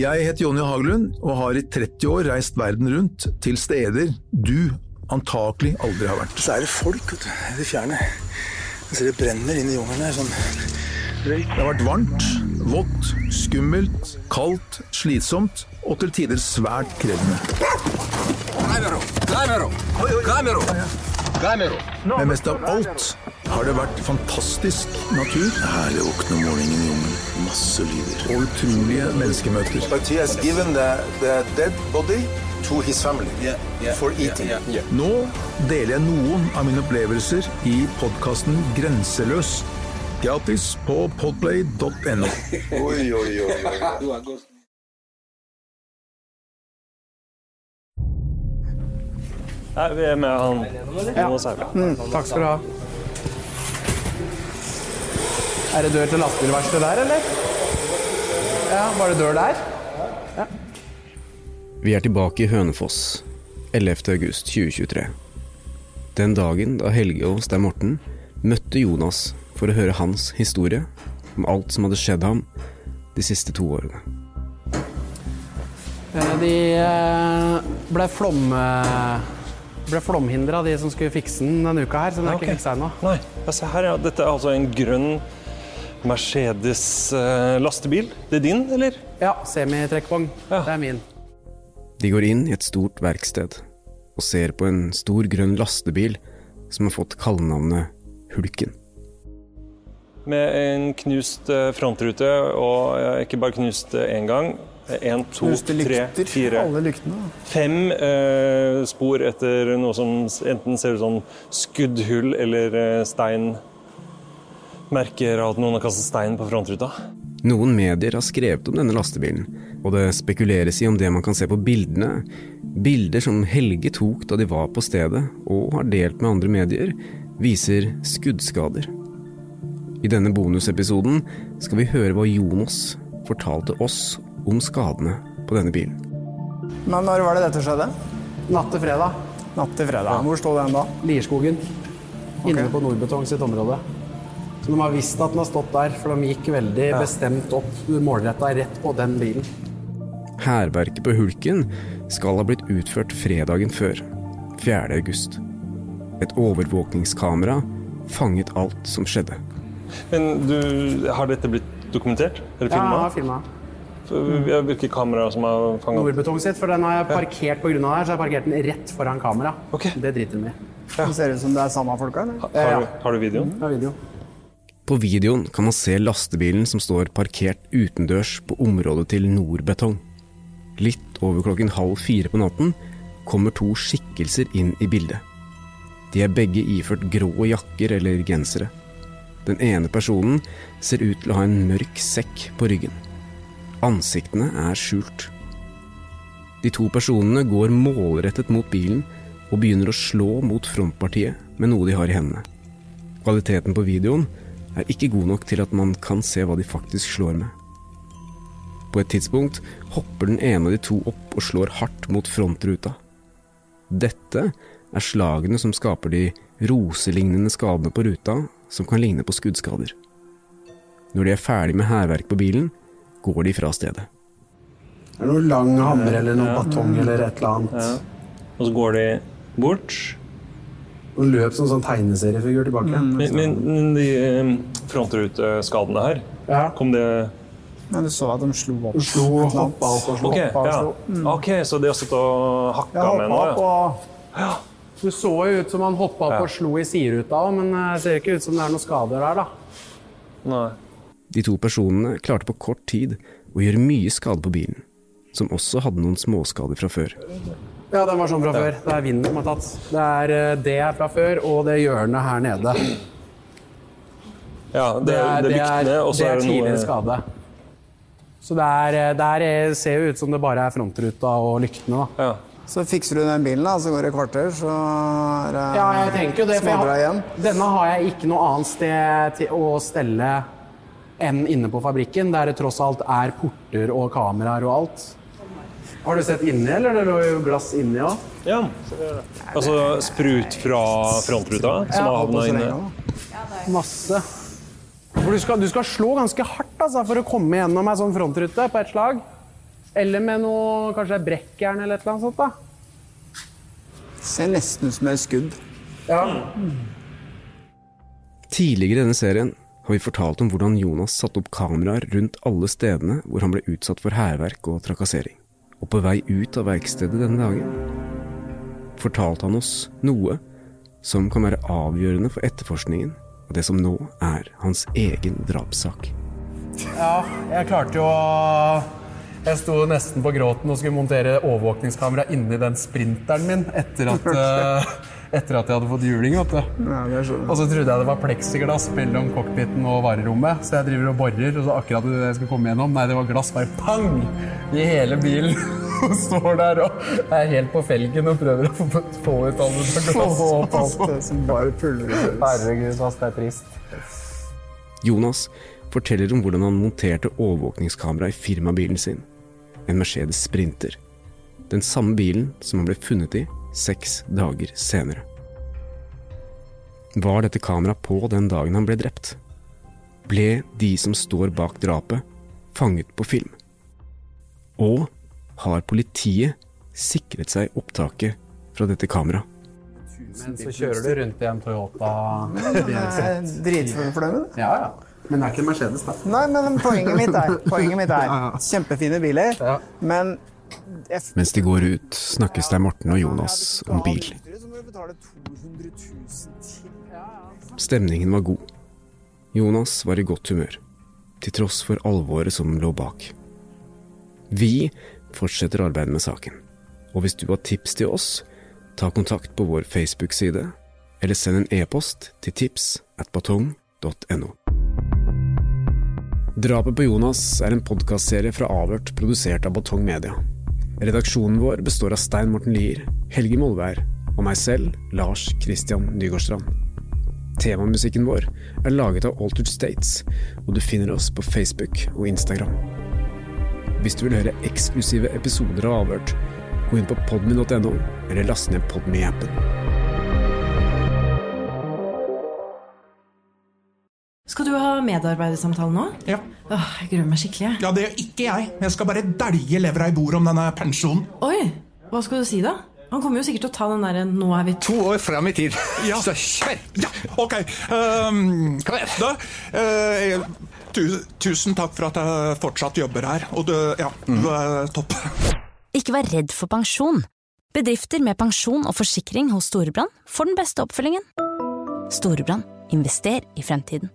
Jeg heter Jonny Hagelund og har i 30 år reist verden rundt til steder du antakelig aldri har vært. Så er det folk vet du, i det fjerne. Jeg ser det brenner inn i jungelen her. sånn. Det har vært varmt, vått, skummelt, kaldt, slitsomt og til tider svært krevende. Kamero! Kamero! Kamero! Kamero! Men mest av alt har det vært fantastisk natur Herlig våkne om morgenen i jungelen. Masse lyder. og utrolige menneskemøter. But he has given the, the dead body to his family for eating. Nå deler jeg noen av mine opplevelser i podkasten Grenseløs. Gratis på podplay.no. Oi, oi, oi, oi. Nei, vi er med han Jonas Haugland. Mm, takk skal du ha. Er det dør til lastebilverkstedet der, eller? Ja, var det dør der? Vi er tilbake i Hønefoss 11. august 2023. Den dagen da Helge og Stein Morten møtte Jonas for å høre hans historie om alt som hadde skjedd ham de siste to årene. Eh, De eh, ble flom... eh, ble flomhindra, de som skulle fikse den denne uka her, så den er okay. ikke fiksa ennå. Nei, ja, se her, ja. Dette er altså en grønn Mercedes eh, lastebil. Det er din, eller? Ja, semitrekkvogn. Ja. Det er min. De går inn i et stort verksted og ser på en stor grønn lastebil som har fått kallenavnet Hulken. Med en knust eh, frontrute, og eh, ikke bare knust én gang. Én, to, Knuste tre, lykter. fire, Alle lyktene. fem eh, spor etter noe som enten ser ut som skuddhull eller eh, stein. Merker at noen har kastet stein på frontruta. Noen medier har skrevet om denne lastebilen, og det spekuleres i om det man kan se på bildene, bilder som Helge tok da de var på stedet og har delt med andre medier, viser skuddskader. I denne bonusepisoden skal vi høre hva Jonas fortalte oss om skadene på denne bilen. Men når var det dette skjedde? Natt til fredag. Natt til fredag. Hvor sto den da? Lierskogen. Inne på Nordbetong sitt område. Så de har visst at den har stått der, for de gikk veldig bestemt opp målretta rett på den bilen. Hærverket på Hulken skal ha blitt utført fredagen før, 4. august. Et overvåkningskamera fanget alt som skjedde. Men du, har dette blitt dokumentert? Eller filma? Ja, jeg filma? har filma. Hvilke kameraer som har fanget Nordbetong sitt, for den har jeg parkert det her, så jeg har parkert den rett foran kamera. Okay. Det driter de i. Det ser ut som det er samme folka, eller? Har, du, har du videoen? Det er video. På videoen kan man se lastebilen som står parkert utendørs på området til Nordbetong. Litt over klokken halv fire på natten kommer to skikkelser inn i bildet. De er begge iført grå jakker eller gensere. Den ene personen ser ut til å ha en mørk sekk på ryggen. Ansiktene er skjult. De to personene går målrettet mot bilen og begynner å slå mot frontpartiet med noe de har i hendene. Kvaliteten på videoen er ikke god nok til at man kan se hva de faktisk slår med. På et tidspunkt hopper den ene av de to opp og slår hardt mot frontruta. Dette er slagene som skaper de roselignende skadene på ruta som kan ligne på skuddskader. Når de er ferdig med hærverk på bilen, går de fra stedet. Det er noe lang hammer eller noe batong eller et eller annet. Og så går de bort. Og løp som sånn tegneseriefigur tilbake. Men, men, men de eh, frontruteskadene her, Ja. kom det Men du så at de slo opp. De Slo opp hoppa opp og slo. Okay, opp, og ja. Mm. ok, så de har stått og hakka Jeg med noe? Ja. Du Det så jo ut som han hoppa opp Ja. og slo i sideruta òg, men det ser ikke ut som det er noen skader der, da. Nei. De to personene klarte på kort tid å gjøre mye skade på bilen, som også hadde noen småskader fra før. Ja, den var sånn fra før. Det er vinden som har tatt. Det er eh, det er fra før, og det hjørnet her nede. Ja, det, er, det lyktene, og så det er er det tidligere noe skade. Så det er, eh, det er, eh, ser jo ut som det bare er frontruta og lyktene, da. ja. Så fikser du den bilen, da, så går det et kvarter, så er det Ja, jeg tenker jo det. For småbra jeg, igjen. har- denne har jeg ikke noe annet sted til å stelle enn inne på fabrikken, der det tross alt er porter og kameraer og alt. Har du sett inni, eller? Det lå jo glass inni òg. ja. Altså sprut fra frontruta som har havna inni. Masse. For du skal, du skal slå ganske hardt altså, for å komme gjennom ei sånn frontrute på ett slag. Eller med noe kanskje brekkjern eller et eller annet sånt. da. Ser nesten ut som et skudd. Ja. Tidligere i denne serien har vi fortalt om hvordan Jonas satte opp kameraer rundt alle stedene hvor han ble utsatt for hærverk og trakassering. Og på vei ut av verkstedet denne dagen fortalte han oss noe som kan være avgjørende for etterforskningen og det som nå er hans egen drapssak. Ja, jeg klarte jo å Jeg sto nesten på gråten og skulle montere overvåkningskamera inni den sprinteren min etter at, eh, etter at jeg hadde fått juling. vet du. Ja, det skjønner Og så trodde jeg det var pleksiglass mellom cockpiten og varerommet, så jeg driver og borer, og så akkurat det jeg skal komme gjennom, nei, det var glass, bare pang! I hele bilen. Og står der og er helt på felgen og prøver å få, ut alle jeg. glass. Og alt det som bare pulveriseres. Herregud, ass, det er trist. Jonas forteller om hvordan han monterte overvåkningskamera i firmabilen sin, en Mercedes Sprinter. Den samme bilen som han ble funnet i seks dager senere. Var dette kameraet på den dagen han ble drept? Ble de som står bak drapet, fanget på film? Og har politiet sikret seg opptaket fra dette kameraet? Men så kjører du rundt i en Toyota Dritfull for dem. Ja, ja. Men det er ikke Mercedes, da. Nei, men poenget mitt er, poenget mitt er Kjempefine biler, Ja. men Mens de går ut, snakkes det Morten og Jonas om bil. Så må du betale 200 000 til. Stemningen var god. Jonas var i godt humør, til tross for alvoret som lå bak. Vi fortsetter arbeidet med saken, og hvis du har tips til oss, ta kontakt på vår Facebook-side, eller send en e-post til tips at batong.no. Drapet på Jonas er en podkastserie fra Avhørt produsert av Batong Media. Redaksjonen vår består av Stein Morten Lier, Helge Molvær og meg selv, Lars Christian Nygårdstrand. Temamusikken vår er laget av Altered States, og du finner oss på Facebook og Instagram. Hvis du vil høre eksklusive episoder av Avhørt, gå inn på podmy.no, eller last ned Podmy-appen. Skal du ha medarbeidersamtale nå? Ja. Åh, jeg gruer meg skikkelig. ja, det gjør ikke jeg. Jeg skal bare dælje levra i bordet om denne pensjonen. Oi, hva skal du si da? Han kommer jo sikkert til å ta den derre 'nå er vi to'. År fram i tid. Ja. Så kjør! Ja, ok. Um, Kom igjen. da, uh, tu, tusen takk for at jeg fortsatt jobber her. Og du, ja, du er topp. Ikke vær redd for pensjon. Bedrifter med pensjon og forsikring hos Storebrand får den beste oppfølgingen. Storebrand invester i fremtiden.